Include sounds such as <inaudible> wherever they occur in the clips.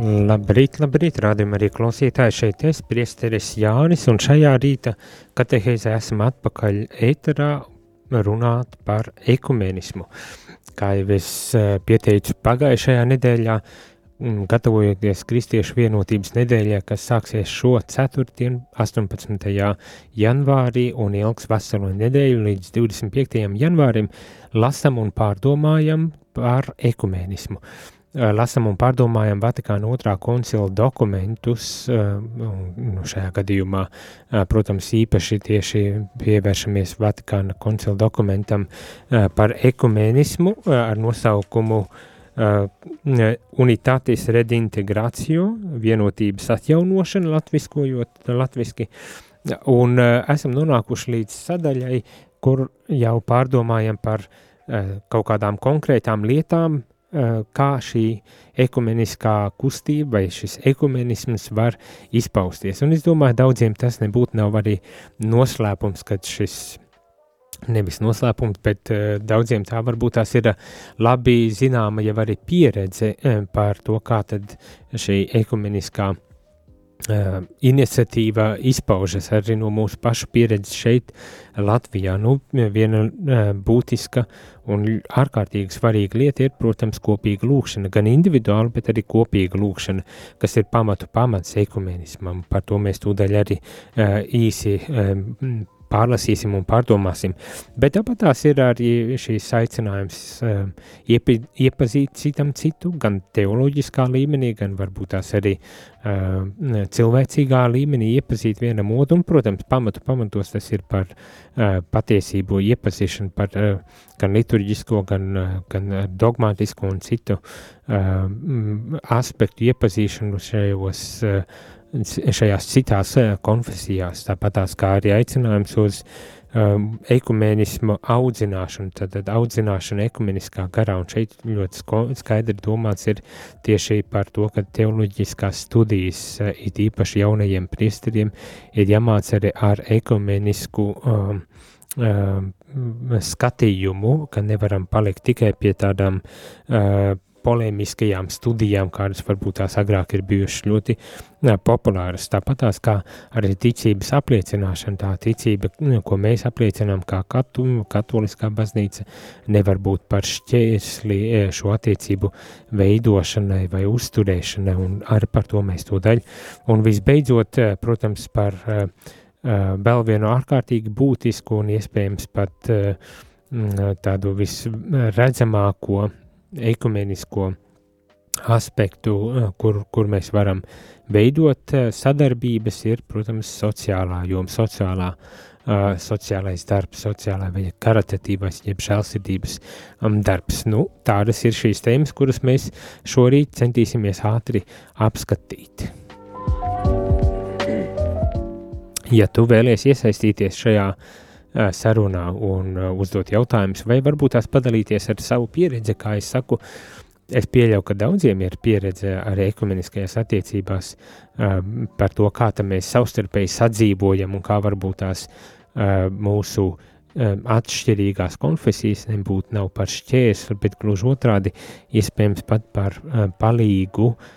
Labrīt, labrīt, rādījumā arī klausītāji šeit es, priesteris Jānis, un šajā rīta kateheizē esam atpakaļ ēterā runāt par ekumenismu. Kā jau es eh, pieteicu pagājušajā nedēļā, gatavojoties Kristiešu vienotības nedēļā, kas sāksies šo ceturtdienu, 18. janvārī un ilgs veselo nedēļu līdz 25. janvārim, lasam un pārdomājam par ekumenismu lasam un pārdomājam Vatikāna otrā koncila dokumentus, nu šajā gadījumā, protams, īpaši tieši pievēršamies Vatikāna koncila dokumentam par ekumenismu ar nosaukumu Unitatis redintegrācio, vienotības atjaunošana, latviskojot latviski, un esam nonākuši līdz sadaļai, kur jau pārdomājam par kaut kādām konkrētām lietām, Eh, kā šī ekumeniskā kustība vai šis ekumenisms var izpausties. Un es domāju, daudziem tas nebūtu nav arī noslēpums, kad šis nevis noslēpums, bet uh, daudziem tā varbūt tās ir labi zināma jau arī pieredze uh, par to, kā tad šī ekumeniskā uh, Uh, iniciatīva izpaužas arī no mūsu pašu pieredzes šeit, Latvijā. Nu, viena uh, būtiska un ārkārtīgi svarīga lieta ir, protams, kopīga lūkšana, gan individuāli, bet arī kopīga lūkšana, kas ir pamatu pamats ekumenismam. Par to mēs tūdaļ arī uh, īsi pārlasīsim un pārdomāsim. Bet tāpat tās ir arī šīs aicinājums uh, iepi, iepazīt citam citu, gan teoloģiskā līmenī, gan varbūt tās arī uh, cilvēcīgā līmenī iepazīt vienam otru, un, protams, pamatu pamatos tas ir par uh, patiesību iepazīšanu, par uh, gan liturģisko, gan, uh, gan dogmātisko un citu uh, aspektu iepazīšanu šajos uh, šajās citās eh, konfesijās, tāpat tās kā arī aicinājums uz um, ekumēnismu audzināšanu, tad, tad audzināšana ekumeniskā garā, un šeit ļoti skaidri domāts ir tieši par to, ka teoloģiskās studijas, uh, it īpaši jaunajiem priesteriem, ir jāmāc arī ar ekumenisku um, um, skatījumu, ka nevaram palikt tikai pie tādām uh, polēmiskajām studijām, kādas varbūt tās agrāk ir bijušas ļoti jā, populāras. Tāpat tās kā arī ticības apliecināšana, tā ticība, nu, ko mēs apliecinām kā katu, katoliskā baznīca, nevar būt par šķērsli e, šo attiecību veidošanai vai uzturēšanai, un arī par to mēs to daļu. Un visbeidzot, e, protams, par uh, vēl vienu ārkārtīgi būtisku un iespējams pat tādu visredzamāko ekumenisko aspektu, eh, kur, kur mēs varam veidot eh, sadarbības, ir, protams, sociālā joma, sociālā, uh, sociālais darbs, sociālā vai karitatīvais, jeb žēlsirdības um, darbs. Nu, tādas ir šīs tēmas, kuras mēs šorīt centīsimies ātri apskatīt. Ja tu vēlies iesaistīties šajā uh, sarunā un uzdot jautājumus, vai varbūt tās padalīties ar savu pieredzi, kā es saku, es pieļauju, ka daudziem ir pieredze arī ekumeniskajās attiecībās par to, kā mēs savstarpēji sadzīvojam un kā varbūt tās mūsu atšķirīgās konfesijas nebūtu par šķērsli, bet gluži otrādi iespējams pat par palīgu uh,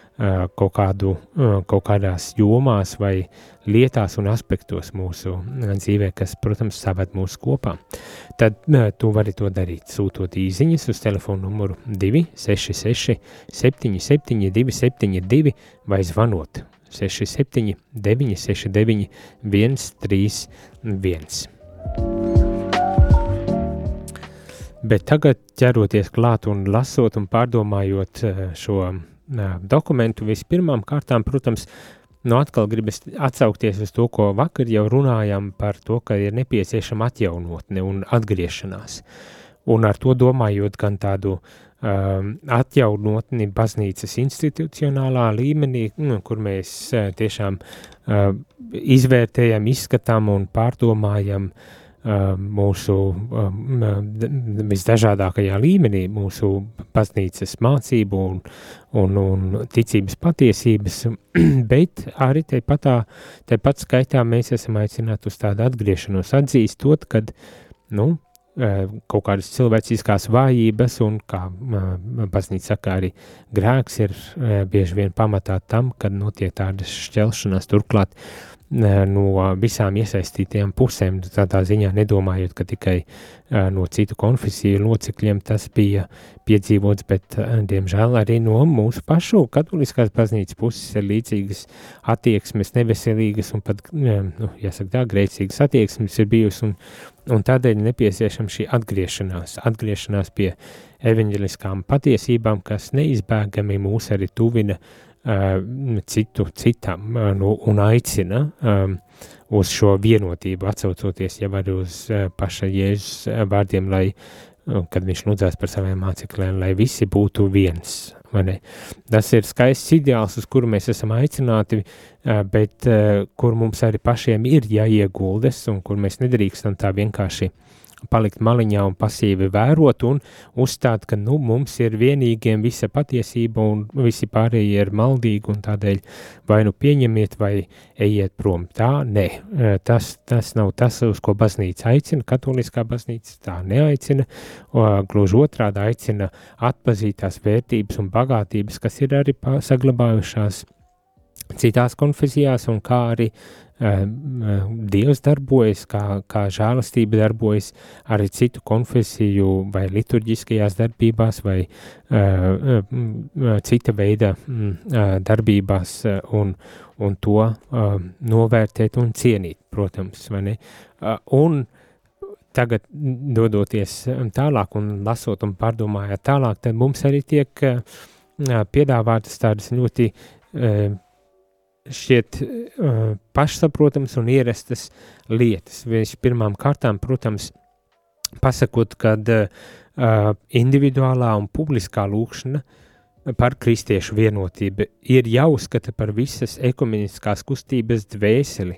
kaut, kādu, kaut kādās jomās vai lietās un aspektos mūsu dzīvē, kas, protams, saved mūs kopā. Tad tu vari to darīt, sūtot īsiņas uz telefonu numuru 266 77 272 vai zvanot 67 969 131. Bet tagad ķeroties klāt un lasot un pārdomājot šo dokumentu vispirmām kārtām, protams, nu atkal gribas atsaukties uz to, ko vakar jau runājām par to, ka ir nepieciešama atjaunotne un atgriešanās. Un ar to domājot gan tādu um, atjaunotni baznīcas institucionālā līmenī, nu, kur mēs uh, tiešām uh, izvērtējam, izskatām un pārdomājam uh, mūsu visdažādākajā līmenī, mūsu baznīcas mācību un, un, un ticības patiesības, <clears throat> bet arī tepat, tepat skaitā mēs esam aicināti uz tādu atgriešanos, atzīstot, kad, nu, kaut kādas cilvēciskās vājības, un kā baznīca saka, arī grēks ir bieži vien pamatā tam, kad notiek tādas šķelšanās. Turklāt no visām iesaistītajām pusēm, tādā ziņā nedomājot, ka tikai no citu konfesiju locekļiem tas bija piedzīvots, bet, diemžēl, arī no mūsu pašu katoliskās baznīcas puses ir līdzīgas attieksmes, neveselīgas un pat, nu, jāsaka tā, grēcīgas attieksmes ir bijusi, un, un tādēļ nepieciešama šī atgriešanās, atgriešanās pie evaņģeliskām patiesībām, kas neizbēgami mūs arī tuvina uh, citu citam nu, un aicina um, uz šo vienotību, atcaucoties jau arī uz paša Jēzus vārdiem, lai, kad viņš lūdzās par saviem mācekļiem, lai visi būtu viens. Tas ir skaists ideāls, uz kuru mēs esam aicināti, bet kur mums arī pašiem ir jāieguldes un kur mēs nedrīkstam tā vienkārši uh, palikt maliņā un pasīvi vērot un uzstāt, ka nu, mums ir vienīgiem visa patiesība un visi pārējie ir maldīgi un tādēļ vai nu pieņemiet vai ejiet prom. Tā, nē, e, tas, tas nav tas, uz ko baznīca aicina, katoliskā baznīca tā neaicina, gluži otrādi aicina atpazīt tās vērtības un bagātības, kas ir arī saglabājušās citās konfesijās un kā arī uh, Dievs darbojas, kā, kā žēlastība darbojas arī citu konfesiju vai liturģiskajās darbībās vai uh, cita veida uh, darbībās un, un to uh, novērtēt un cienīt, protams, vai ne? Un tagad dodoties tālāk un lasot un pārdomājot tālāk, tad mums arī tiek piedāvātas tādas ļoti šķiet uh, pašsaprotams un ierastas lietas. Viņš pirmām kārtām, protams, pasakot, ka uh, individuālā un publiskā lūkšana par kristiešu vienotību ir jāuzskata par visas ekumeniskās kustības dvēseli,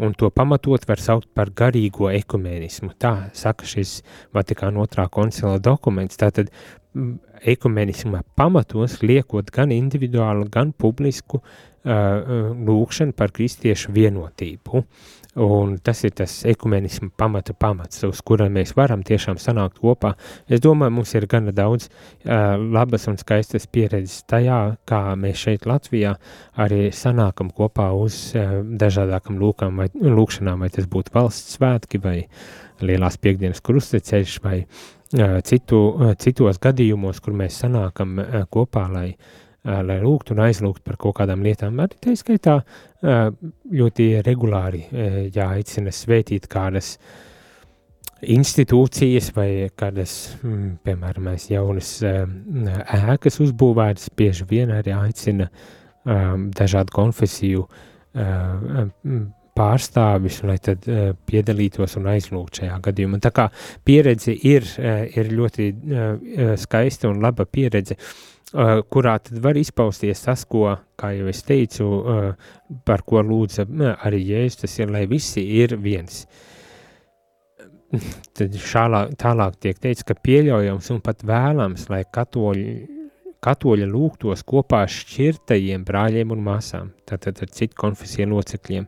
un to pamatot var saukt par garīgo ekumenismu. Tā saka šis Vatikāna otrā koncila dokuments. Tātad ekumenisma pamatos liekot gan individuālu, gan publisku uh, lūkšana par kristiešu vienotību. Un tas ir tas ekumenismu pamata pamats, uz kura mēs varam tiešām sanākt kopā. Es domāju, mums ir gana daudz uh, labas un skaistas pieredzes tajā, kā mēs šeit Latvijā arī sanākam kopā uz uh, dažādākam lūkām vai lūkšanām, vai tas būtu valsts svētki vai lielās piekdienas krusteceļš vai uh, citu, uh, citos gadījumos, kur mēs sanākam uh, kopā, lai uh, lai lūgtu un aizlūgtu par kaut kādām lietām. Arī tā skaitā ļoti regulāri jāaicina svētīt kādas institūcijas vai kādas, piemēram, jaunas ēkas uzbūvētas, bieži vien arī aicina dažādu konfesiju pārstāvis, lai tad uh, piedalītos un aizlūgtu šajā gadījumā. Tā kā pieredze ir, uh, ir ļoti uh, skaista un laba pieredze. Uh, kurā tad var izpausties tas, ko, kā jau es teicu, uh, par ko lūdza arī Jēzus, tas ir, lai visi ir viens. <laughs> Tad šālā, tālāk tiek teikts, ka pieļaujams un pat vēlams, lai katoļi, katoļa lūgtos kopā šķirtajiem brāļiem un māsām, tātad ar citu konfesiju locekļiem.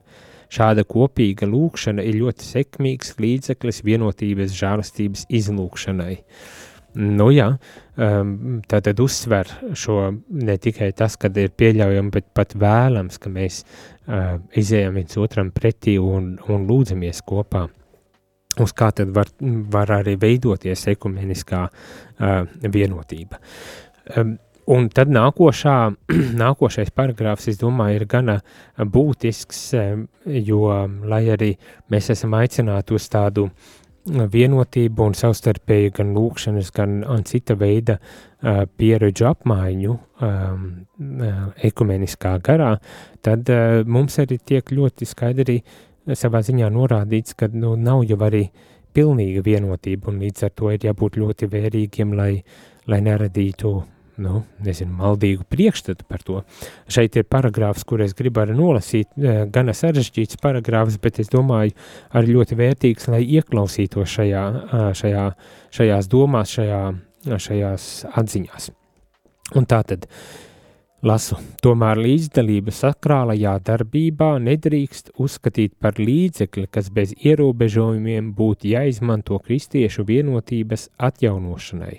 Šāda kopīga lūkšana ir ļoti sekmīgs līdzeklis vienotības žēlastības izlūkšanai. Uh, Nu jā, um, tā tad uzsver šo ne tikai tas, kad ir pieļaujami, bet pat vēlams, ka mēs uh, izējām viens otram pretī un, un lūdzamies kopā. Uz kā tad var, var arī veidoties ekumeniskā uh, vienotība. Um, Un tad nākošā, <clears throat> nākošais paragrāfs, es domāju, ir gana būtisks, jo, lai arī mēs esam aicināti uz tādu uh, vienotību un savstarpēju gan lūkšanas, gan cita veida uh, pieredžu apmaiņu um, ekumeniskā garā, tad uh, mums arī tiek ļoti skaidri savā ziņā norādīts, ka nu, nav jau arī pilnīga vienotība un līdz ar to ir jābūt ļoti vērīgiem, lai, lai neradītu nu, nezinu, maldīgu priekšstatu par to. Šeit ir paragrāfs, kur es gribu arī nolasīt, eh, gana sarežģīts paragrāfs, bet es domāju, arī ļoti vērtīgs, lai ieklausītos šajā, šajā, šajās domās, šajā, šajās atziņās. Un tā tad, Lasu, tomēr līdzdalība sakrālajā darbībā nedrīkst uzskatīt par līdzekli, kas bez ierobežojumiem būtu jāizmanto kristiešu vienotības atjaunošanai.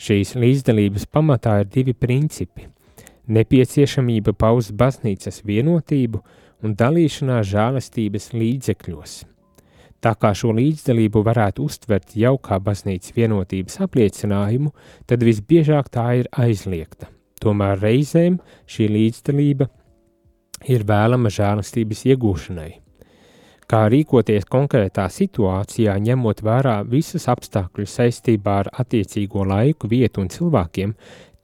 Šīs līdzdalības pamatā ir divi principi - nepieciešamība paust baznīcas vienotību un dalīšanās žēlastības līdzekļos. Tā kā šo līdzdalību varētu uztvert jau kā baznīcas vienotības apliecinājumu, tad visbiežāk tā ir aizliegta. Tomēr reizēm šī līdzdalība ir vēlama žēlastības iegūšanai. Kā rīkoties konkrētā situācijā, ņemot vērā visus apstākļus saistībā ar attiecīgo laiku, vietu un cilvēkiem,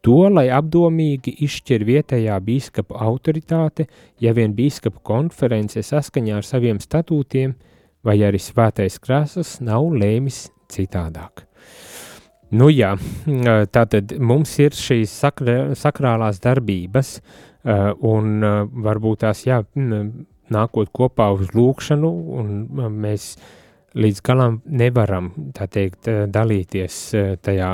to, lai apdomīgi izšķir vietējā bīskapa autoritāte, ja vien bīskapa konference saskaņā ar saviem statūtiem, vai arī svētais krāsas nav lēmis citādāk. Nu jā, tātad mums ir šīs sakra, sakrālās darbības, un varbūt tās, jā, nākot kopā uz lūkšanu, un mēs līdz galam nevaram, tā teikt, dalīties tajā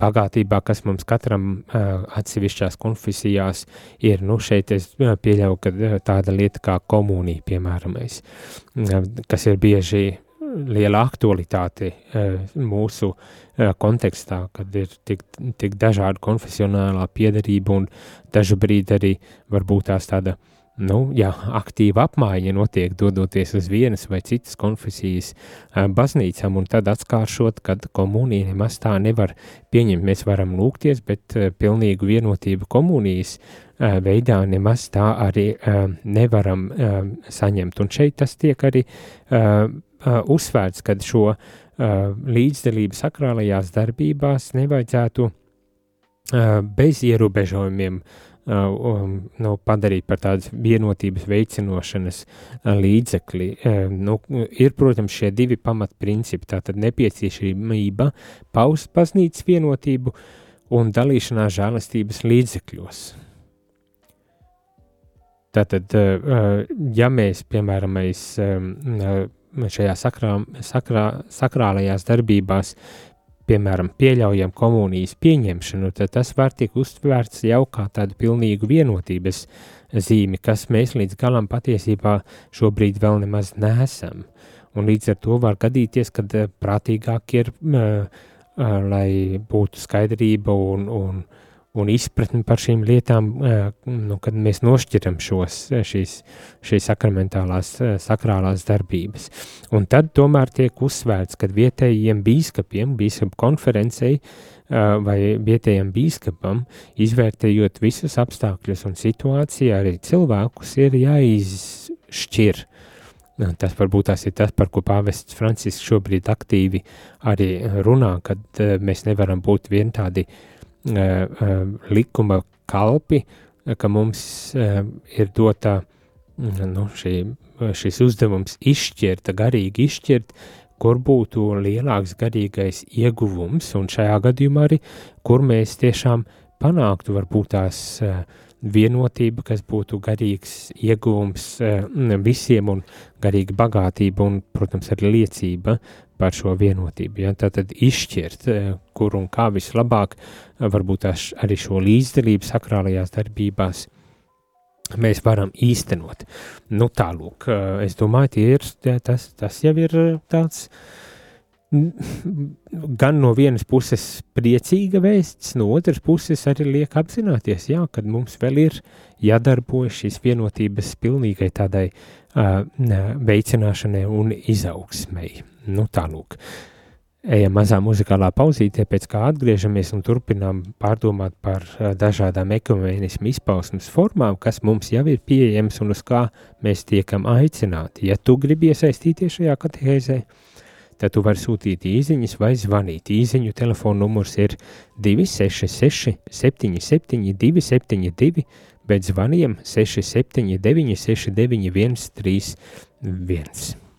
bagātībā, kas mums katram atsevišķās konfesijās ir. Nu, šeit es pieļauju, ka tāda lieta kā komunija, piemēram, kas ir bieži liela aktualitāte mūsu kontekstā, kad ir tik, tik dažāda konfesionālā piedarība un dažu brīdi arī varbūt tās tāda, nu, jā, aktīva apmaiņa notiek dodoties uz vienas vai citas konfesijas baznīcām un tad atskāršot, kad komunija nemaz tā nevar pieņemt. Mēs varam lūgties, bet pilnīgu vienotību komunijas veidā nemaz tā arī nevaram saņemt. Un šeit tas tiek arī uzsvērts, kad šo līdzdalību sakrālajās darbībās nevajadzētu bez ierobežojumiem uh, nu, padarīt par tādas vienotības veicinošanas uh, līdzekli. Uh, nu, ir, protams, šie divi pamatprincipi, tātad nepieciešamība paust baznīcas vienotību un dalīšanās žēlastības līdzekļos. Tātad, ja mēs, piemēram, mēs šajā sakrā, sakrā, sakrālajās darbībās, piemēram, pieļaujam komunijas pieņemšanu, tad tas var tikt uztvērts jau kā tādu pilnīgu vienotības zīmi, kas mēs līdz galam patiesībā šobrīd vēl nemaz nesam. Un līdz ar to var gadīties, ka eh, prātīgāk ir, uh, lai būtu skaidrība un, un un izpratni par šīm lietām, nu, kad mēs nošķiram šos, šīs, šīs sakramentālās, sakrālās darbības. Un tad tomēr tiek uzsvērts, ka vietējiem bīskapiem, bīskapu konferencei vai vietējiem bīskapam, izvērtējot visus apstākļus un situāciju, arī cilvēkus ir jāizšķir. Tas varbūt tas ir tas, par ko pāvests Francisks šobrīd aktīvi arī runā, kad mēs nevaram būt vien tādi uh, likuma kalpi, ka mums ir dota nu, šī, šis uzdevums izšķirt, garīgi izšķirt, kur būtu lielāks garīgais ieguvums, un šajā gadījumā arī, kur mēs tiešām panāktu varbūt tās vienotība, kas būtu garīgs ieguvums visiem un garīga bagātība un, protams, arī liecība par šo vienotību. Ja? Tātad izšķirt, eh, kur un kā vislabāk eh, varbūt arī šo līdzdalību sakrālajās darbībās mēs varam īstenot. Nu, tālūk, eh, es domāju, ir, tas, tas jau ir tāds gan no vienas puses priecīga vēsts, no otras puses arī liek apzināties, jā, kad mums vēl ir jādarbojas šīs vienotības pilnīgai tādai uh, veicināšanai un izaugsmai. Nu, tālūk. Ejam mazā muzikālā pauzītē, pēc kā atgriežamies un turpinām pārdomāt par dažādām ekumēnismu izpausmes formām, kas mums jau ir pieejams un uz kā mēs tiekam aicināti. Ja tu gribi iesaistīties šajā katehēzē, tad tu vari sūtīt īziņas vai zvanīt. Īziņu telefona numurs ir 266 77 272, bet zvaniem 679 691 31.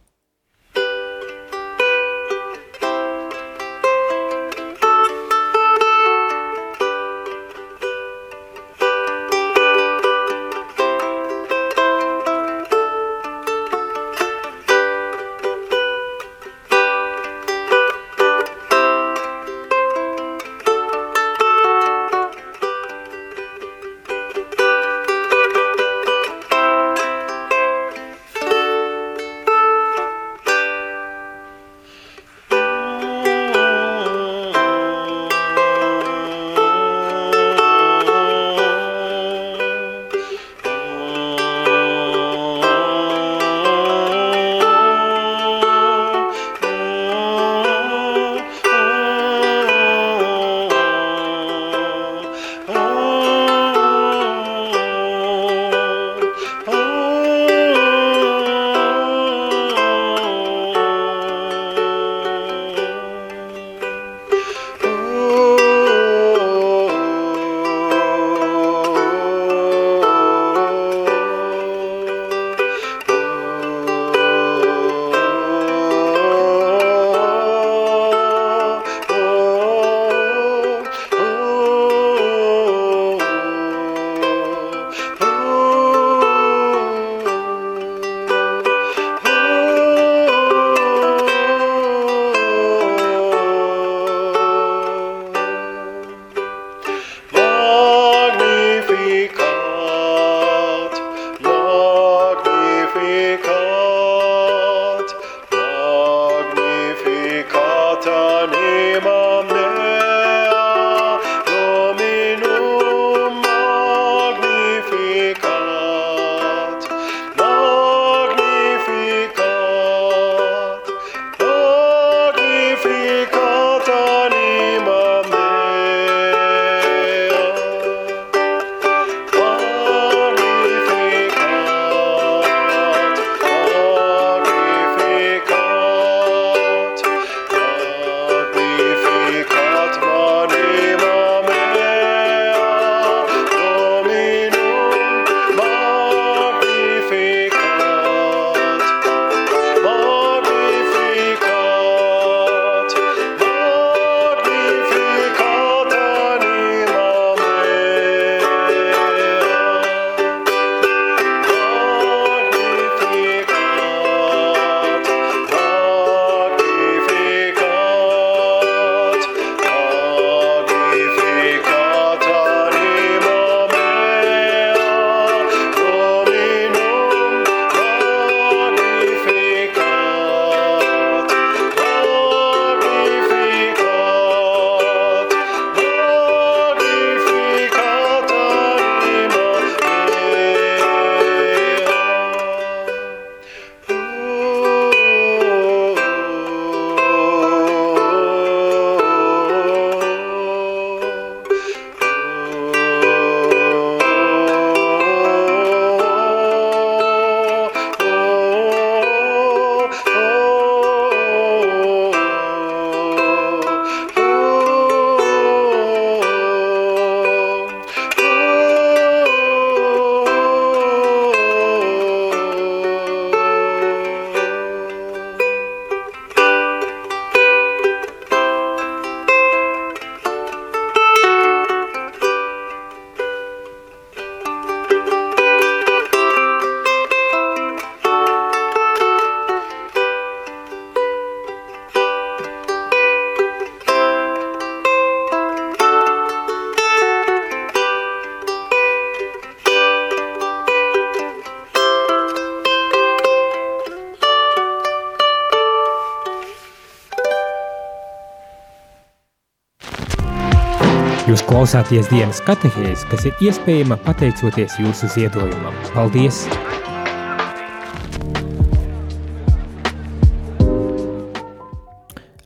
Klausāties dienas katehēzi, kas ir iespējama pateicoties jūsu ziedojumam. Paldies!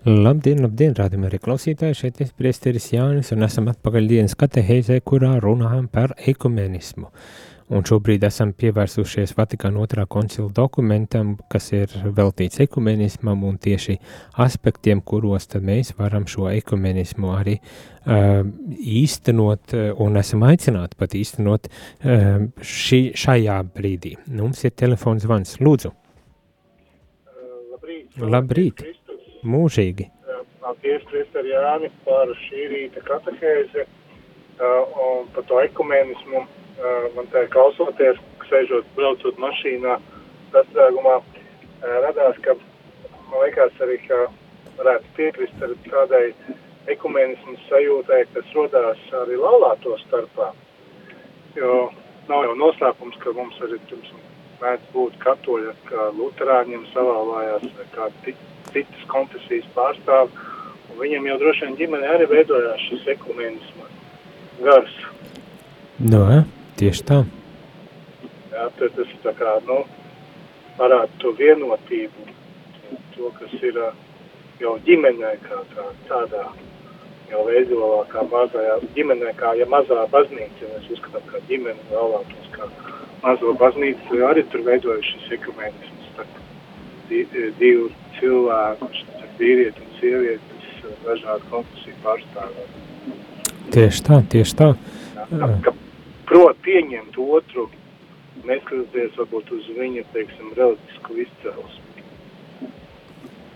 Labdien, labdien, rādījumā arī klausītāji, šeit ir priesteris Jānis un esam atpakaļ dienas katehēzē, kurā runājam par ekumenismu. Uh, un šobrīd esam pievērsušies Vatikāna otrā koncila dokumentam, kas ir veltīts ekumenismam un tieši aspektiem, kuros mēs varam šo ekumenismu arī uh, īstenot un esam aicināti pat īstenot uh, ši, šajā brīdī. Mums ir telefons zvans, lūdzu. Labrīt. Labrīt. Mūžīgi. Paldies, Krister Jāni, par šī rīta katehēzi uh, un par to ekumenismu man tā klausoties, sēžot, braucot mašīnā, sastrēgumā, radās, ka man liekas arī, ka varētu piekrist ar tādai ekumenismu sajūtai, kas rodās arī laulāto starpā. Jo nav jau noslēpums, ka mums arī pirms mēdz būt katoļa, ka luterāņiem savēlājās vai kā citas konfesijas pārstāv, un viņam jau droši vien ģimene arī veidojās šis ekumenisma gars. No, nu, eh? Tieši tā. Jā, tad tas tā kā, nu, parāda to vienotību, to, kas ir jau ģimenē kā tā, tādā jau veidolā, kā mazajā ģimenē, kā ja mazā baznīca, mēs uzskatām, kā ģimene vēlētos, kā mazo baznīcu, arī tur veidojas šis ekumenisms, starp divu cilvēku, vīrieti un sievietes, dažādu konfesiju pārstāvēt. Tieši tā, tieši tā. Jā, ka, prot pieņemt otru, neskatoties varbūt uz viņa, teiksim, reliģisku izcelsmi.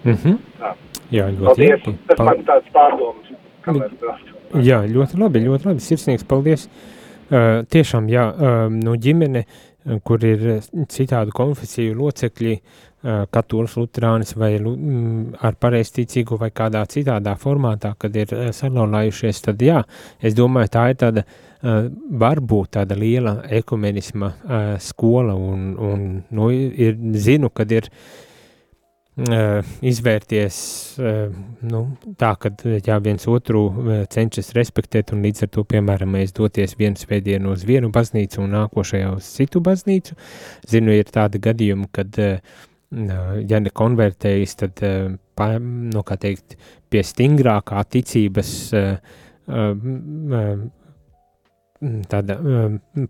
Mm -hmm. Tā. Jā, ļoti paldies. labi. Tas paldies. man tāds pārdomas, kamēr braucu. Jā, ļoti labi, ļoti labi. Sirsnīgs paldies. Uh, tiešām, jā, uh, no ģimene, kur ir citādu konfesiju locekļi, uh, katolis, luterānis vai mm, ar pareizticīgu vai kādā citādā formātā, kad ir uh, salaunājušies, tad jā, es domāju, tā ir tāda uh, Uh, var būt tāda liela ekumenisma uh, skola, un, un nu, ir, zinu, kad ir uh, izvērties nu, tā, ka jā, viens otru cenšas respektēt, un līdz ar to, piemēram, mēs doties vienu svētdienu uz vienu baznīcu un nākošajā uz citu baznīcu. Zinu, ir tādi gadījumi, kad ja ne konvertējas, tad, nu, teikt, pie stingrākā ticības tāda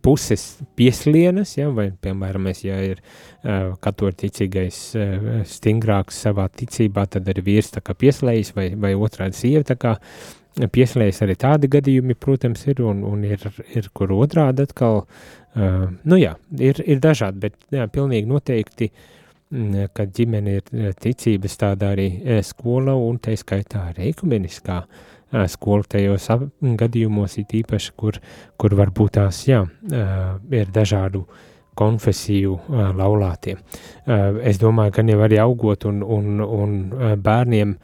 puses pieslienas, ja, vai, piemēram, mēs, ja ir uh, katoļticīgais uh, stingrāks savā ticībā, tad arī vīrs tā kā pieslējas, vai, vai otrādi sieva tā kā pieslējas arī tādi gadījumi, protams, ir, un, un ir, ir kur otrādi atkal, uh, nu jā, ir, ir dažādi, bet jā, pilnīgi noteikti, mm, ka ģimene ir ticības tāda arī skola, un tā skaitā arī ekumeniskā uh, skolu tajos gadījumos, it īpaši, kur, kur varbūt tās, jā, ir dažādu konfesiju laulātie. Es domāju, ka jau arī augot un, un, un bērniem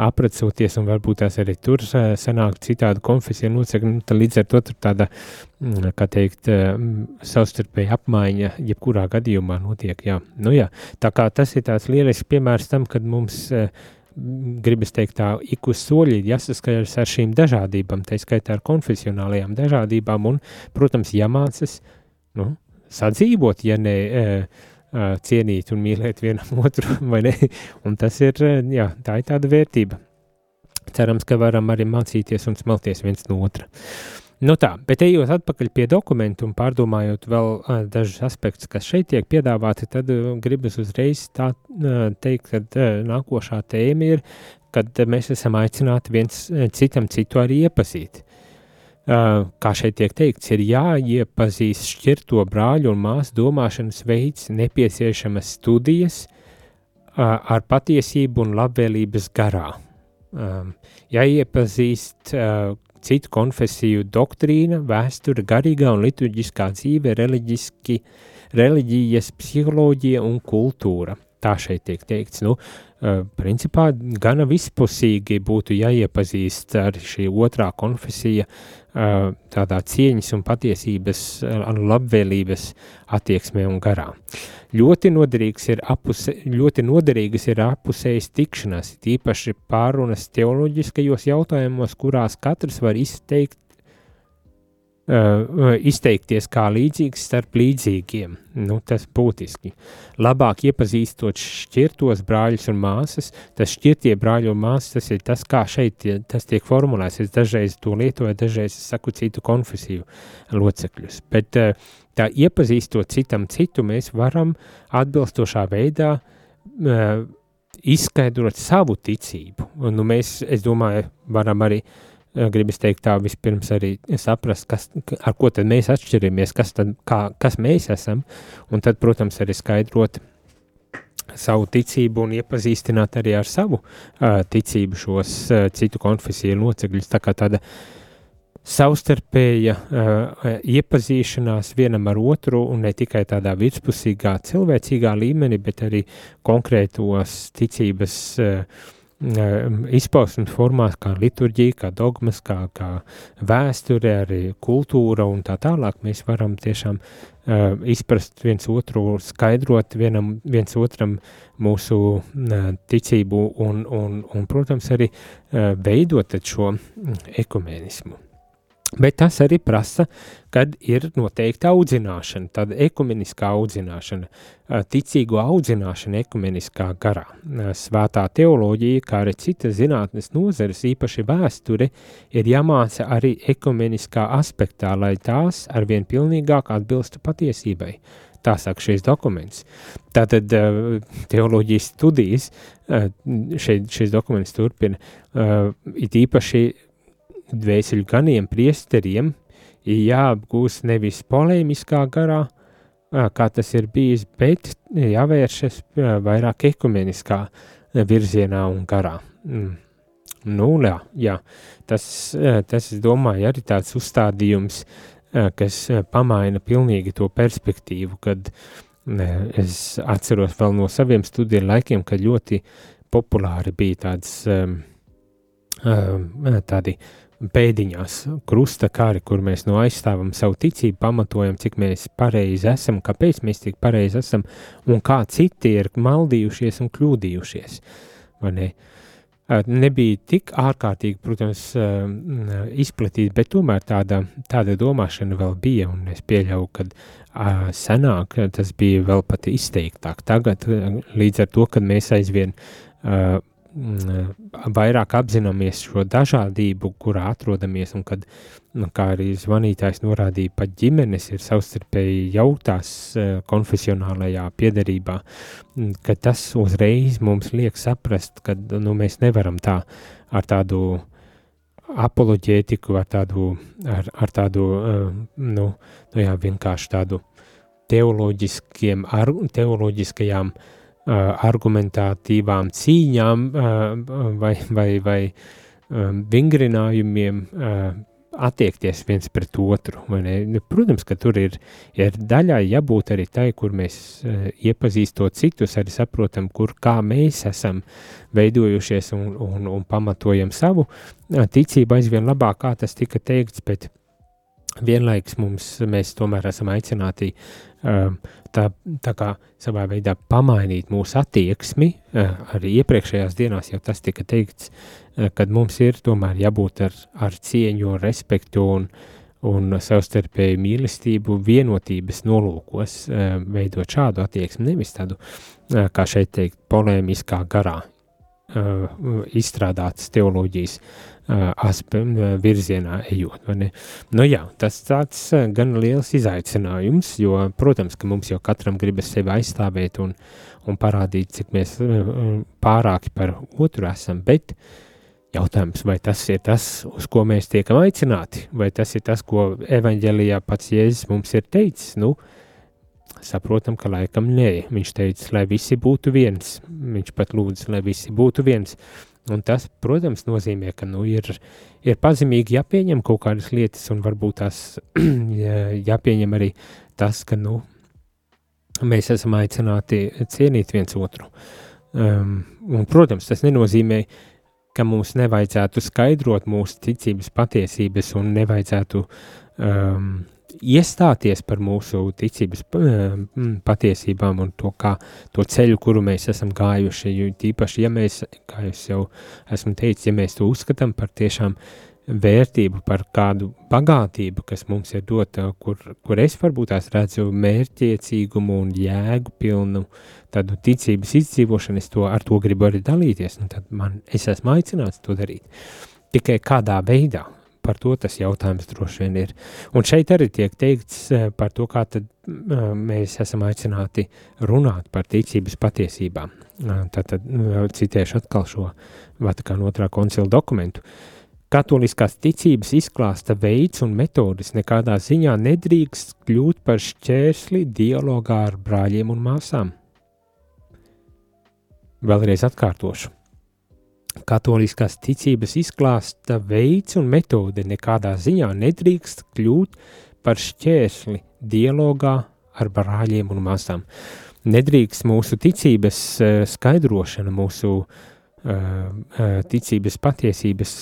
aprecoties, un varbūt tās arī tur sanāk citādu konfesiju locekļu, nu, līdz ar to tur tāda, kā teikt, savstarpēja apmaiņa, jebkurā gadījumā notiek, jā. Nu jā, tā kā tas ir tāds lielisks piemērs tam, kad mums uh, gribas teikt tā, ik uz soļi jāsaskaras ar šīm dažādībām, tā skaitā ar konfesionālajām dažādībām un, protams, jāmācas, nu, sadzīvot, ja ne uh, cienīt un mīlēt vienam <laughs> otru, vai ne, un tas ir, uh, jā, tā ir tāda vērtība. Cerams, ka varam arī mācīties un smelties viens no otra. Uh, Nu tā, bet ejot atpakaļ pie dokumentu un pārdomājot vēl uh, dažus aspektus, kas šeit tiek piedāvāti, tad uh, gribas uzreiz tā uh, teikt, ka uh, nākošā tēma ir, kad uh, mēs esam aicināti viens citam citu arī iepazīt. Uh, kā šeit tiek teikts, ir jāiepazīst šķirto brāļu un māsu domāšanas veids, nepieciešamas studijas uh, ar patiesību un labvēlības garā. Um, jāiepazīst citu konfesiju doktrīna, vēsture, garīgā un liturģiskā dzīve, reliģijas, psiholoģija un kultūra. Tā šeit tiek teikts. Nu, uh, principā gana vispusīgi būtu jāiepazīst ar šī otrā konfesija uh, tādā cieņas un patiesības un labvēlības attieksmē un garā. Ļoti, ir apuse, ļoti noderīgas ir apusējas tikšanās, tīpaši pārunas teoloģiskajos jautājumos, kurās katrs var izteikt izteikties kā līdzīgs starp līdzīgiem. Nu, tas būtiski. Labāk iepazīstot šķirtos brāļus un māsas, tas šķirtie brāļi un māsas, tas ir tas, kā šeit tas tiek formulēts. Es dažreiz to lietoju, dažreiz es saku citu konfesiju locekļus. Bet uh, tā iepazīstot citam citu, mēs varam atbilstošā veidā uh, izskaidrot savu ticību. Un, nu, mēs, es domāju, varam arī uh, gribas teikt tā vispirms arī saprast, kas, ar ko tad mēs atšķiramies, kas, tad, kā, kas mēs esam, un tad, protams, arī skaidrot savu ticību un iepazīstināt arī ar savu uh, ticību šos uh, citu konfesiju locekļus, tā kā tāda savstarpēja uh, iepazīšanās vienam ar otru un ne tikai tādā virspusīgā cilvēcīgā līmenī, bet arī konkrētos ticības uh, izpausmes formās, kā liturģija, kā dogmas, kā, kā vēsture, arī kultūra un tā tālāk, mēs varam tiešām uh, izprast viens otru, skaidrot vienam, viens otram mūsu uh, ticību un, un, un, protams, arī uh, veidot šo ekumēnismu. Bet tas arī prasa, kad ir noteikta audzināšana, tāda ekumeniskā audzināšana, ticīgo audzināšana ekumeniskā garā. Svētā teoloģija, kā arī citas zinātnes nozeres, īpaši vēsture, ir jāmāca arī ekumeniskā aspektā, lai tās arvien pilnīgāk atbilstu patiesībai. Tā saka šis dokuments. Tātad teoloģijas studijas, šeit šis dokuments turpina, it īpaši dvēseļu ganiem priesteriem ir jāapgūst nevis polēmiskā garā, kā tas ir bijis, bet jāvēršas vairāk ekumeniskā virzienā un garā. Mm. Nu, jā, jā. Tas, tas, es domāju, arī tāds uzstādījums, kas pamaina pilnīgi to perspektīvu, kad es atceros vēl no saviem studiju laikiem, kad ļoti populāri bija tāds tādi pēdiņās, krusta kari, kur mēs no aizstāvam savu ticību, pamatojam, cik mēs pareizi esam, kāpēc mēs tik pareizi esam, un kā citi ir maldījušies un kļūdījušies. Ne? Nebija tik ārkārtīgi, protams, izplatīta, bet tomēr tāda, tāda domāšana vēl bija, un es pieļauju, ka senāk tas bija vēl pat izteiktāk. Tagad, līdz ar to, kad mēs aizvien vairāk apzināmies šo dažādību, kurā atrodamies, un kad, nu, kā arī zvanītājs norādīja, pat ģimenes ir savstarpēji jautās eh, konfesionālajā piedarībā, mm, ka tas uzreiz mums liek saprast, ka nu, mēs nevaram tā ar tādu apoloģētiku, ar tādu, ar, ar tādu uh, nu, nu jā, vienkārši tādu teoloģiskiem, ar, teoloģiskajām uh, argumentatīvām cīņām vai, vai, vai vingrinājumiem attiekties viens pret otru. Nu, protams, ka tur ir, ir daļai jābūt arī tai, kur mēs iepazīstot citus, arī saprotam, kur kā mēs esam veidojušies un, un, un pamatojam savu ticību aizvien labāk, kā tas tika teikts, bet vienlaiks mums, mēs tomēr esam aicināti uh, tā, tā kā savā veidā pamainīt mūsu attieksmi, uh, arī iepriekšējās dienās jau tas tika teikts, uh, kad mums ir tomēr jābūt ar, ar cieņu, respektu un, un savstarpēju mīlestību vienotības nolūkos, veidot šādu attieksmi, nevis tādu, kā šeit teikt, polēmiskā garā izstrādātas teoloģijas aspe, virzienā ejot. Nu, jā, tas tāds gan liels izaicinājums, jo, protams, ka mums jau katram gribas sevi aizstāvēt un, un parādīt, cik mēs pārāki par otru esam, bet jautājums, vai tas ir tas, uz ko mēs tiekam aicināti, vai tas ir tas, ko evaņģēlijā pats Jēzus mums ir teicis, nu, saprotam, ka laikam nē, viņš teica, lai visi būtu viens, viņš pat lūdza, lai visi būtu viens, uh, Un tas, protams, nozīmē, ka nu, ir, ir pazemīgi jāpieņem kaut kādas lietas, un varbūt tās <clears throat> jāpieņem arī tas, ka nu, mēs esam aicināti cienīt viens otru. Um, un, protams, tas nenozīmē, ka mums nevajadzētu skaidrot mūsu ticības patiesības un nevajadzētu um, iestāties par mūsu ticības eh, patiesībām un to, kā, to ceļu, kuru mēs esam gājuši. Jo tīpaši, ja mēs, kā es jau esmu teicis, ja mēs to uzskatām par tiešām vērtību, par kādu bagātību, kas mums ir dota, kur, kur es varbūt tās redzu mērķiecīgumu un jēgu pilnu tādu ticības izdzīvošanu, es to ar to gribu arī dalīties, un tad man, es esmu aicināts to darīt. Tikai kādā veidā, par to tas jautājums droši vien ir. Un šeit arī tiek teikts eh, par to, kā tad eh, mēs esam aicināti runāt par ticības patiesībām. Tātad citēšu atkal šo Vatikāna otrā koncila dokumentu. Katoliskās ticības izklāsta veids un metodes nekādā ziņā nedrīkst kļūt par šķērsli dialogā ar brāļiem un māsām. Vēlreiz atkārtošu. Katoliskās ticības izklāsta veids un metode nekādā ziņā nedrīkst kļūt par šķērsli dialogā ar brāļiem un māsām. Nedrīkst mūsu ticības eh, skaidrošana, mūsu uh, ticības patiesības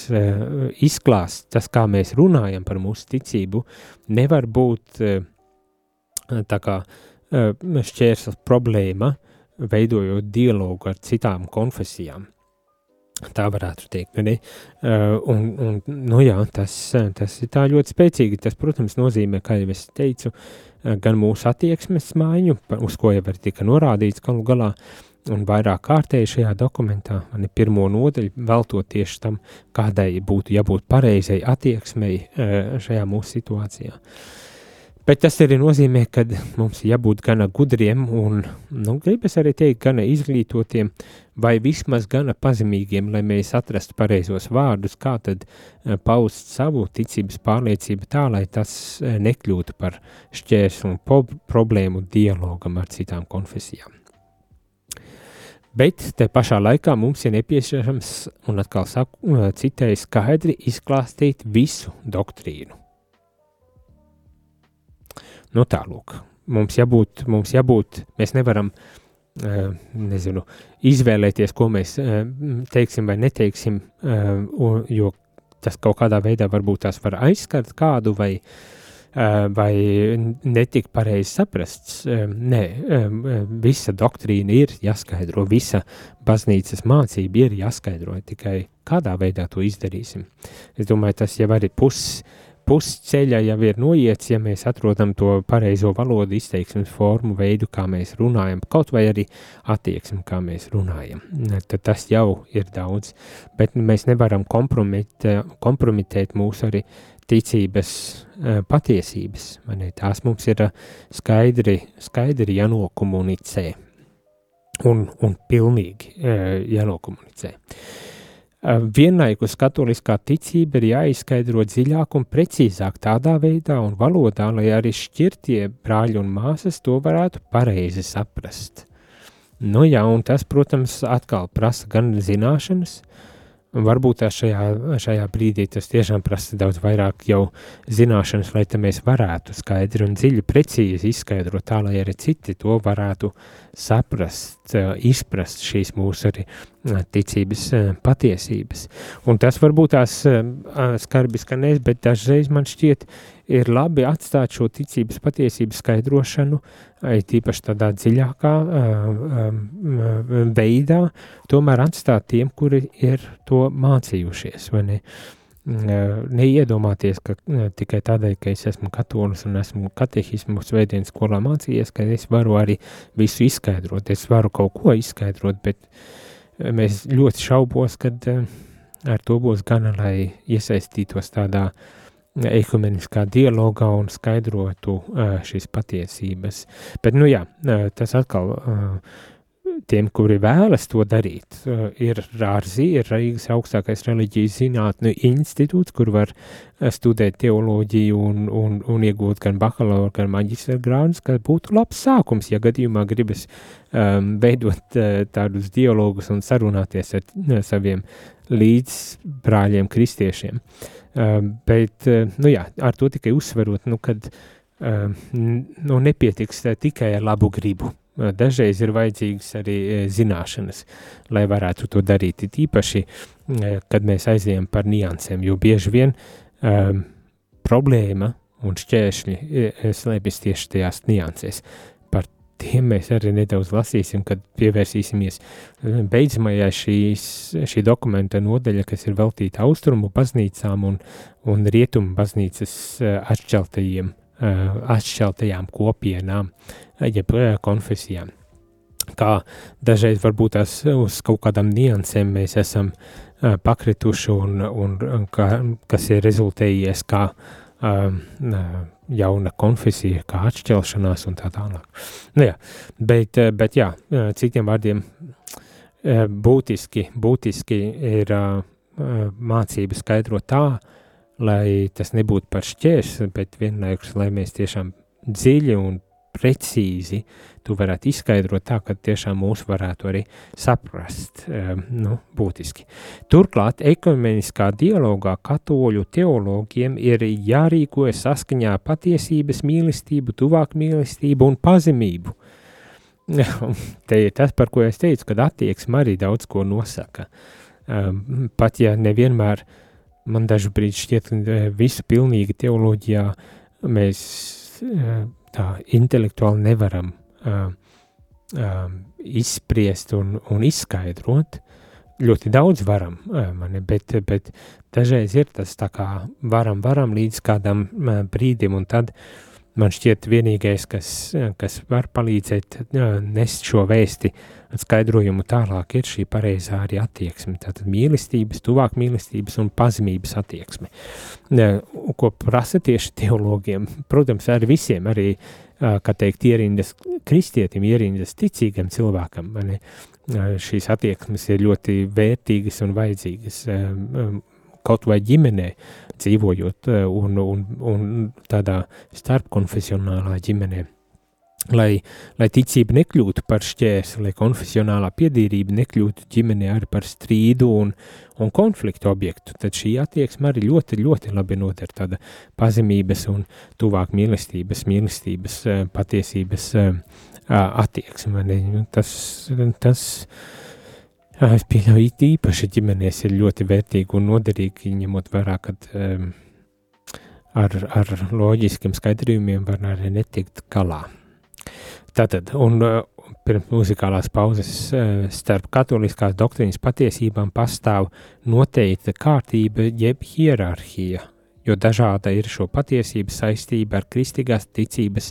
izklāsts, tas, kā mēs runājam par mūsu ticību, nevar būt tā kā šķērslis problēma, veidojot dialogu ar citām konfesijām. Tā varētu teikt. Ne? Uh, un, un, nu jā, tas, tas ir tā ļoti spēcīgi. Tas, protams, nozīmē, kā jau es teicu, gan mūsu attieksmes maiņu, uz ko jau arī tika norādīts galu galā, un vairāk kārtēji šajā dokumentā, man ir pirmo nodaļu veltot tieši tam, kādai būtu jābūt pareizai attieksmei šajā mūsu situācijā. Uh, Bet tas arī nozīmē, ka mums ir jābūt gana gudriem un, nu, gribas arī teikt, gana izglītotiem vai vismaz gana pazemīgiem, lai mēs atrastu pareizos vārdus, kā tad eh, paust savu ticības pārliecību tā, lai tas eh, nekļūtu par šķērslu un problēmu dialogam ar citām konfesijām. Bet te pašā laikā mums ir nepieciešams, un atkal saku, eh, citēji skaidri izklāstīt visu doktrīnu Nu, tālūk, mums jābūt, mums jābūt, mēs nevaram, uh, nezinu, izvēlēties, ko mēs teiksim vai neteiksim, jo tas kaut kādā veidā varbūt tās var aizskart kādu vai, vai netik pareizi saprasts. Nē, visa doktrīna ir jāskaidro, visa baznīcas mācība ir jāskaidro, tikai kādā veidā to izdarīsim. Es domāju, tas jau arī puses pusceļa jau ir noiets, ja mēs atrodam to pareizo valodu, izteiksmes formu, veidu, kā mēs runājam, kaut vai arī attieksmi, kā mēs runājam. Tad tas jau ir daudz, bet mēs nevaram kompromitēt mūsu arī ticības uh, patiesības. Tās mums ir skaidri, skaidri jānokomunicē un, un pilnīgi jānokomunicē. Uh, Vienlaikus katoliskā ticība ir jāizskaidro dziļāk un precīzāk tādā veidā un valodā, lai arī šķirtie brāļi un māsas to varētu pareizi saprast. Nu jā, un tas, protams, atkal prasa gan zināšanas, Varbūt šajā, šajā brīdī tas tiešām prasa daudz vairāk jau zināšanas, lai mēs varētu skaidri un dziļi, precīzi izskaidrot tā, lai arī citi to varētu saprast, izprast šīs mūsu arī ticības patiesības. Un tas varbūt tās skarbi skanēs, bet dažreiz man šķiet ir labi atstāt šo ticības patiesību skaidrošanu, tīpaši tādā dziļākā veidā, tomēr atstāt tiem, kuri ir to mācījušies, ne? Neiedomāties, ka tikai tādēļ, ka es esmu katolis un esmu katehismu svētdienas skolā mācījies, ka es varu arī visu izskaidrot, es varu kaut ko izskaidrot, bet mēs ļoti šaubos, kad ar to būs gana, lai iesaistītos tādā uh, ekumeniskā dialogā un skaidrotu šīs patiesības. Bet, nu jā, tas atkal tiem, kuri vēlas to darīt, ir RARZI, ir Rīgas augstākais reliģijas zinātņu institūts, kur var studēt teoloģiju un, un, un iegūt gan bakalaura, gan maģistra grādus, kas būtu labs sākums, ja gadījumā gribas um, veidot uh, tādus dialogus un sarunāties ar uh, saviem līdzbrāļiem kristiešiem. Uh, bet, uh, nu jā, ar to tikai uzsverot, nu, kad uh, nu, nepietiks tikai ar labu gribu. Dažreiz ir vajadzīgas arī zināšanas, lai varētu to darīt. It īpaši, kad mēs aizējam par niansēm, jo bieži vien um, problēma un šķēršļi slēpjas tieši tajās niansēs. Tiem mēs arī nedaudz lasīsim, kad pievērsīsimies beidzamajai šīs, šī dokumenta nodaļa, kas ir veltīta austrumu baznīcām un, un rietumu baznīcas atšķeltajiem, atšķeltajām kopienām, jeb konfesijām. Kā dažreiz varbūt tās uz kaut kādām niansēm mēs esam pakrituši un, un, un ka, kas ir rezultējies kā um, jauna konfesija, kā atšķelšanās un tā tālāk. Nu, jā, bet, bet jā, citiem vārdiem būtiski, būtiski ir mācību skaidrot tā, lai tas nebūtu par šķērs, bet vienlaikus, lai mēs tiešām dziļi un precīzi tu varētu izskaidrot tā, ka tiešām mūs varētu arī saprast, um, nu, būtiski. Turklāt, ekumeniskā dialogā katoļu teologiem ir jārīkojas saskaņā patiesības mīlestību, tuvāk mīlestību un pazemību. <laughs> Te ir tas, par ko es teicu, kad attieksme arī daudz ko nosaka. Um, pat ja nevienmēr man dažu brīdi šķiet, ka visu pilnīgi teoloģijā mēs uh, tā intelektuāli nevaram uh, uh, izspriest un, un izskaidrot. Ļoti daudz varam, uh, mani, bet, bet dažreiz ir tas tā kā varam, varam līdz kādam uh, brīdim, un tad man šķiet vienīgais, kas, kas var palīdzēt uh, nest šo vēsti, skaidrojumu tālāk, ir šī pareizā arī attieksme. Tātad mīlestības, tuvāk mīlestības un pazemības attieksme. Ko prasa tieši teologiem, protams, arī visiem, arī kā teikt, ierindas kristietim, ierindas ticīgam cilvēkam. Mani, šīs attieksmes ir ļoti vērtīgas un vajadzīgas kaut vai ģimenē dzīvojot un, un, un tādā starpkonfesionālā ģimenē lai, lai ticība nekļūtu par šķērsi, lai konfesionālā piedīrība nekļūtu ģimenē arī par strīdu un, un konfliktu objektu, tad šī attieksme arī ļoti, ļoti labi noder tāda pazemības un tuvāk mīlestības, mīlestības, eh, patiesības eh, attieksme. Tas, tas es pieļauju īpaši ģimenēs ir ļoti vērtīgi un noderīgi, ņemot vērā, kad um, ar, ar loģiskiem skaidrījumiem var arī netikt galā. Tātad, un uh, pirms muzikālās pauzes uh, starp katoliskās doktrīnas patiesībām pastāv noteikta kārtība jeb hierarhija, jo dažāda ir šo patiesību saistība ar kristīgās ticības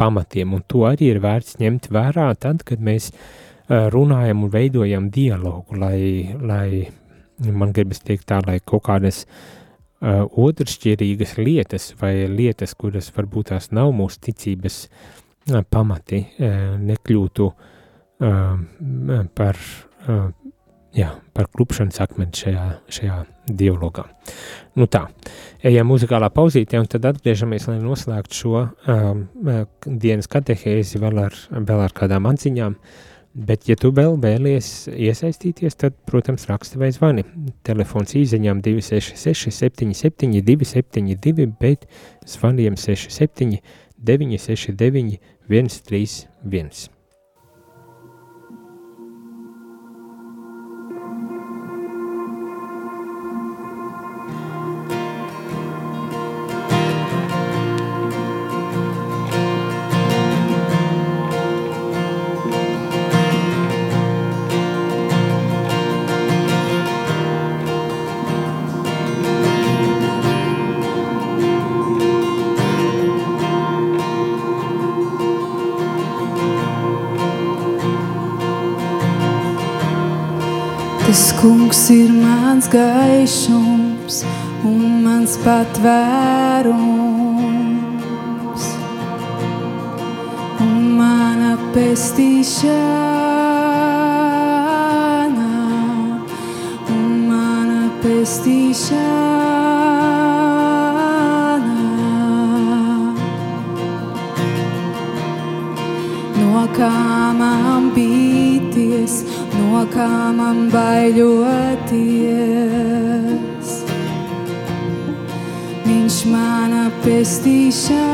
pamatiem, un to arī ir vērts ņemt vērā tad, kad mēs uh, runājam un veidojam dialogu, lai, lai man gribas teikt tā, lai kaut kādas uh, otršķirīgas lietas vai lietas, kuras varbūt tās nav mūsu ticības uh, pamati nekļūtu par, jā, par klupšanas akmeni šajā, šajā dialogā. Nu tā, ejam muzikālā pauzītē un tad atgriežamies, lai noslēgtu šo um, dienas katehēzi vēl ar, vēl ar kādām atziņām, bet ja tu vēl vēlies iesaistīties, tad, protams, raksti vai zvani. Telefons īziņām 266 77 272, bet zvaniem 67 969 131. Gaišums un mans patvērums un mana pestīšana pestīšana,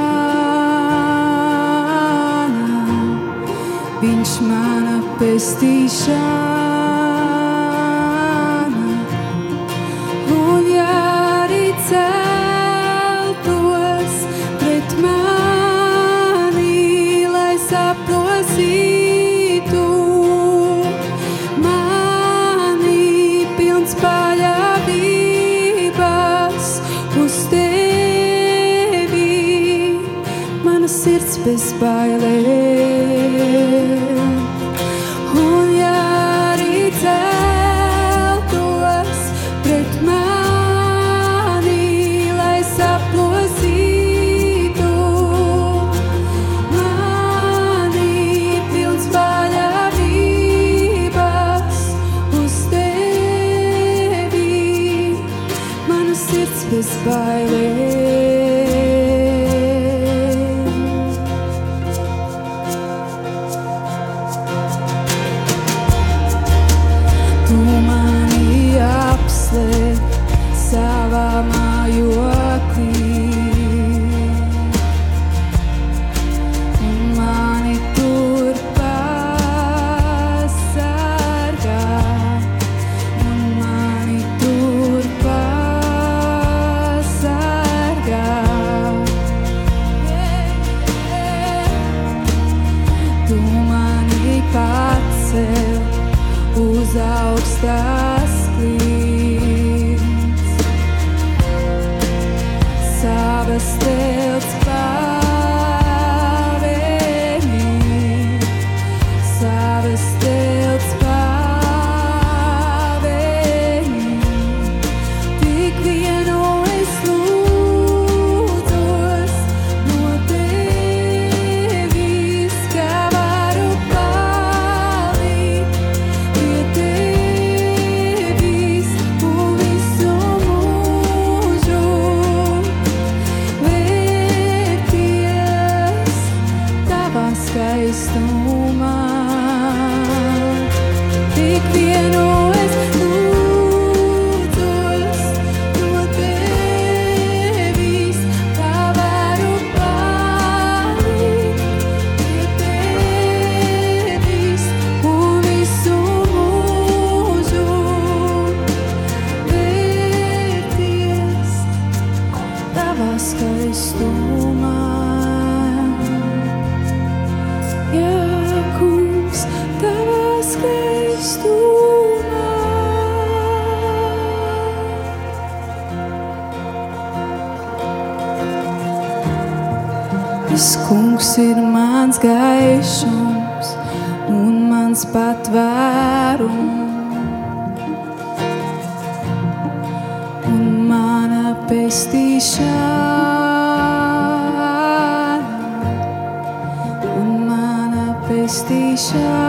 pestīšana,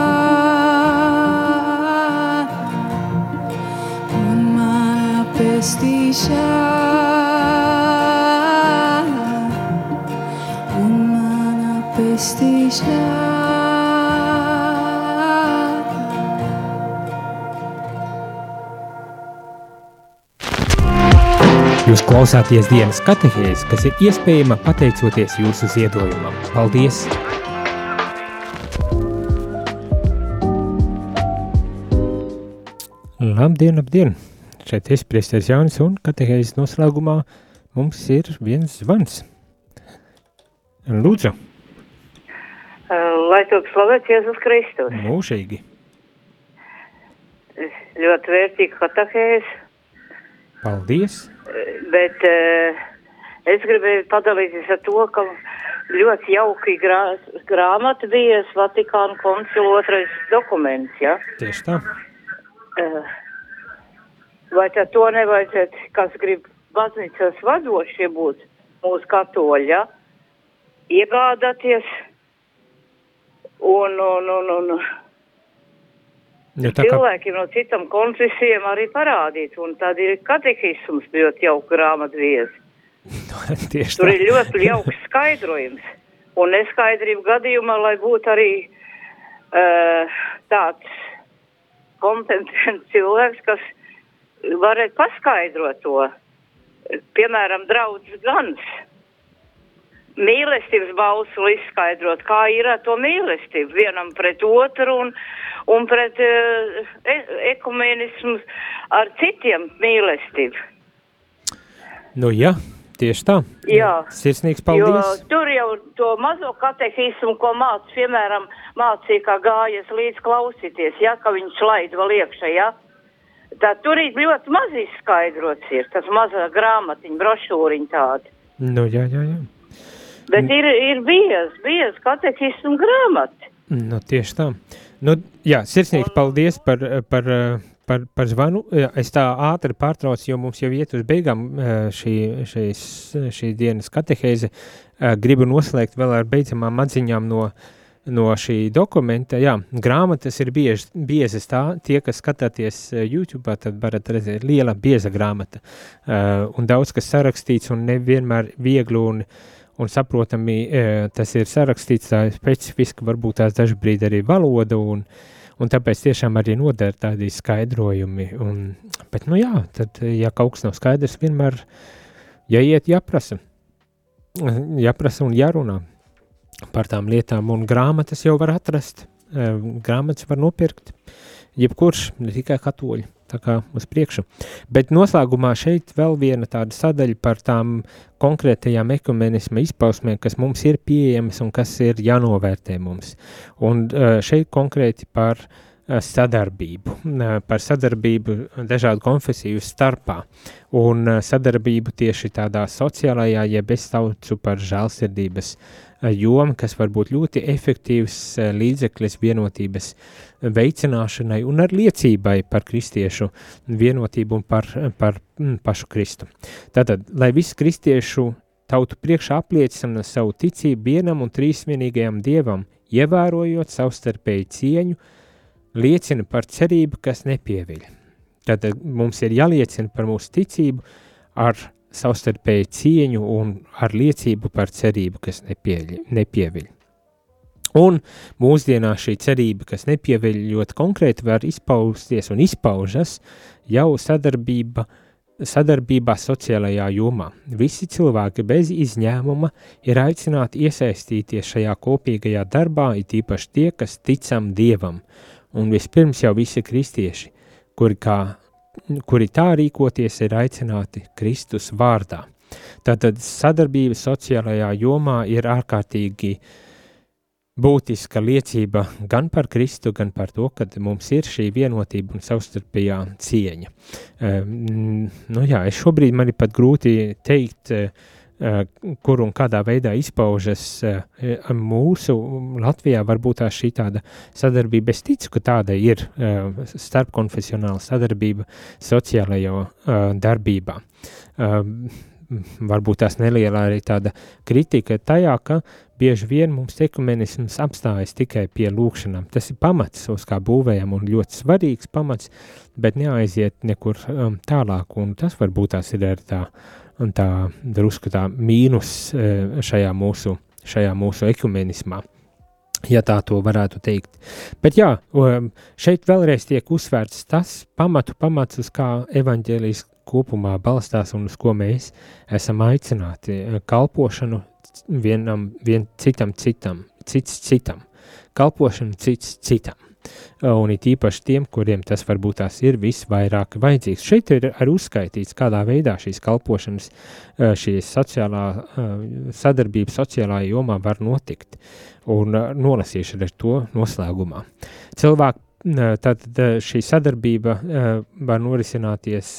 un mana pestīšana, un mana pestīšana. Jūs klausāties dienas katehēs, kas ir iespējama pateicoties jūsu ziedojumam. Paldies! Labdien, labdien! Šeit es priesteris Jānis un katehēs noslēgumā mums ir viens zvans. Lūdzu, Lai top slavēts Jēzus Kristus. mūžīgi! Ļoti vērtīga katahēs, Paldies! bet uh, es gribēju padalīties ar to, ka ļoti jauki grā, grāmata bija Vatikāna koncila otrais dokuments, ja? Tieši tā! Uh, vai tad to nevajadzētu, kas grib baznīcas vadošie būt mūsu katoļi, ja? Iegādāties un, un, un, un tā kā cilvēkiem no citām konfesijām arī parādīt, un tad ir katehisms ļoti jauka grāmatvies. <laughs> tieši Tur tā. ir ļoti jauks skaidrojums, un neskaidrību gadījumā, lai būtu arī uh, tāds kompetents <laughs> cilvēks, kas varētu paskaidrot to. Piemēram, draudz gans. Mīlestības bausuli izskaidrot, kā ir ar to mīlestību vienam pret otru un, un pret uh, e ekumenismu ar citiem mīlestību. Nu jā, tieši tā. Jā. Sirsnīgs Jo paldies! tur jau to mazo katehismu, ko māc, piemēram, mācīja, kā gājas līdz klausīties, ja, ka viņš laid vēl iekšā, ja. Tā tur ir ļoti maz izskaidrots ir, tas mazā grāmatiņa, brošūriņa tāda. Nu jā, jā, jā. Bet ir, ir bies, bies katehismu grāmata. Nu, tieši tā. Nu, jā, sirsnīgi paldies par, par, par, par zvanu. Es tā ātri pārtraucu, jo mums jau iet uz beigām šī, šīs, šī dienas katehēze. Gribu noslēgt vēl ar beidzamām atziņām no, no šī dokumenta. Jā, grāmatas ir bieži, biezas tā, tie, kas skatāties YouTube, tad varat redzēt liela bieza grāmata. Un daudz kas sarakstīts un nevienmēr viegli un uh, un saprotami tas ir sarakstīts tā specifiski, varbūt tās dažbrīd arī valoda, un, un tāpēc tiešām arī noder tādi skaidrojumi. Un, bet, nu jā, tad, ja kaut kas nav skaidrs, vienmēr jāiet jāprasa. Jāprasa un jārunā par tām lietām, un grāmatas jau var atrast, grāmatas var nopirkt, jebkurš, ne tikai katoļi tā kā uz priekšu. Bet noslēgumā šeit vēl viena tāda sadaļa par tām konkrētajām ekumenisma izpausmēm, kas mums ir pieejamas un kas ir jānovērtē mums. Un šeit konkrēti par sadarbību, par sadarbību dažādu konfesiju starpā un sadarbību tieši tādā sociālajā, jeb es saucu par žēlsirdības joma, kas var būt ļoti efektīvs līdzeklis vienotības veicināšanai un ar liecībai par kristiešu vienotību un par, par mm, pašu Kristu. Tātad, lai viss kristiešu tautu priekšā apliecina savu ticību vienam un trīsvienīgajam dievam, ievērojot savstarpēju cieņu, liecina par cerību, kas nepieviļ. Tātad mums ir jāliecina par mūsu ticību ar savstarpēju cieņu un ar liecību par cerību, kas nepieviļ. nepieviļ. Un mūsdienās šī cerība, kas nepieveļ ļoti konkrēti, var izpausties un izpaužas jau sadarbība, sadarbībā sociālajā jomā. Visi cilvēki bez izņēmuma ir aicināti iesaistīties šajā kopīgajā darbā, it īpaši tie, kas ticam Dievam, un vispirms jau visi kristieši, kuri, kā, kuri tā rīkoties ir aicināti Kristus vārdā. Tātad sadarbība sociālajā jomā ir ārkārtīgi būtiska liecība gan par Kristu, gan par to, ka mums ir šī vienotība un savstarpējā cieņa. Um, nu jā, es šobrīd man ir pat grūti teikt, uh, kur un kādā veidā izpaužas uh, mūsu Latvijā varbūt tā šī tāda sadarbība. Es ticu, ka tāda ir uh, starpkonfesionāla sadarbība sociālajā darbībā. Varbūt tās neliela arī tāda kritika tajā, ka bieži vien mums ekumenisms apstājas tikai pie lūkšanām. Tas ir pamats, uz kā būvējam un ļoti svarīgs pamats, bet neaiziet nekur um, tālāk, un tas varbūt tās ir arī tā, tā drusku tā mīnus uh, šajā mūsu, šajā mūsu ekumenismā ja tā to varētu teikt. Bet jā, šeit vēlreiz tiek uzsvērts tas pamatu pamats, uz kā evaņģēlijas kopumā balstās un uz ko mēs esam aicināti kalpošanu vienam, vien citam citam, cits citam, kalpošanu cits citam. Un it īpaši tiem, kuriem tas varbūt tās ir visvairāk vajadzīgs. Šeit ir arī uzskaitīts, kādā veidā šīs kalpošanas, šī sociālā sadarbība sociālā jomā var notikt. Un nolasīšu ar to noslēgumā. Cilvēku, tad šī sadarbība var norisināties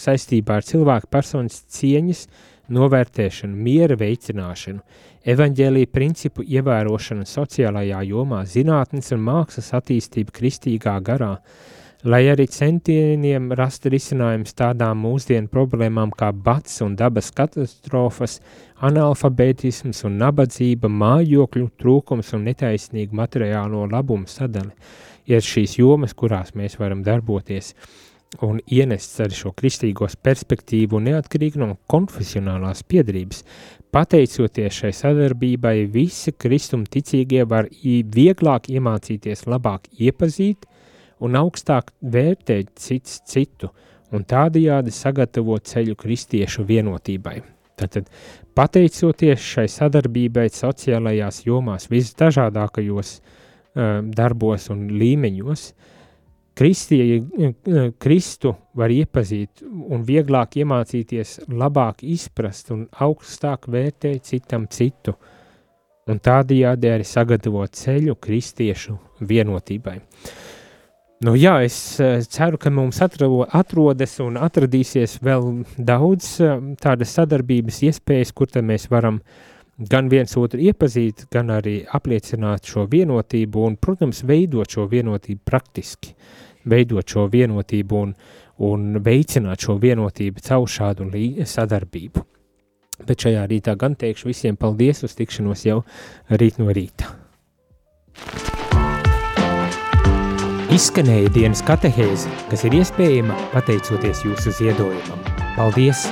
saistībā ar cilvēku personas cieņas, novērtēšanu, miera veicināšanu, evaņģēlīja principu ievērošanu sociālajā jomā, zinātnes un mākslas attīstību kristīgā garā, lai arī centieniem rast risinājums tādām mūsdienu problēmām kā bats un dabas katastrofas, analfabētisms un nabadzība, mājokļu trūkums un netaisnīgu materiālo labumu sadali, ir šīs jomas, kurās mēs varam darboties un ienests arī šo kristīgos perspektīvu neatkarīgi no konfesionālās piedrības. Pateicoties šai sadarbībai, visi kristumticīgie var vieglāk iemācīties labāk iepazīt un augstāk vērtēt cits citu un tādajādi sagatavot ceļu kristiešu vienotībai. Tātad, pateicoties šai sadarbībai sociālajās jomās visdažādākajos uh, darbos un līmeņos, uh, Kristie, Kristu var iepazīt un vieglāk iemācīties, labāk izprast un augstāk vērtēt citam citu, un tādējādi arī sagatavot ceļu kristiešu vienotībai. Nu, jā, es eh, ceru, ka mums atravo, atrodas un atradīsies vēl daudz eh, tādas sadarbības iespējas, kur mēs varam gan viens otru iepazīt, gan arī apliecināt šo vienotību un, protams, veidot šo vienotību praktiski, veidot šo vienotību un, un veicināt šo vienotību caur šādu sadarbību. Bet šajā rītā gan teikšu visiem paldies uz tikšanos jau rīt no rīta. Izskanēja dienas katehēze, kas ir iespējama pateicoties jūsu ziedojumam. Paldies!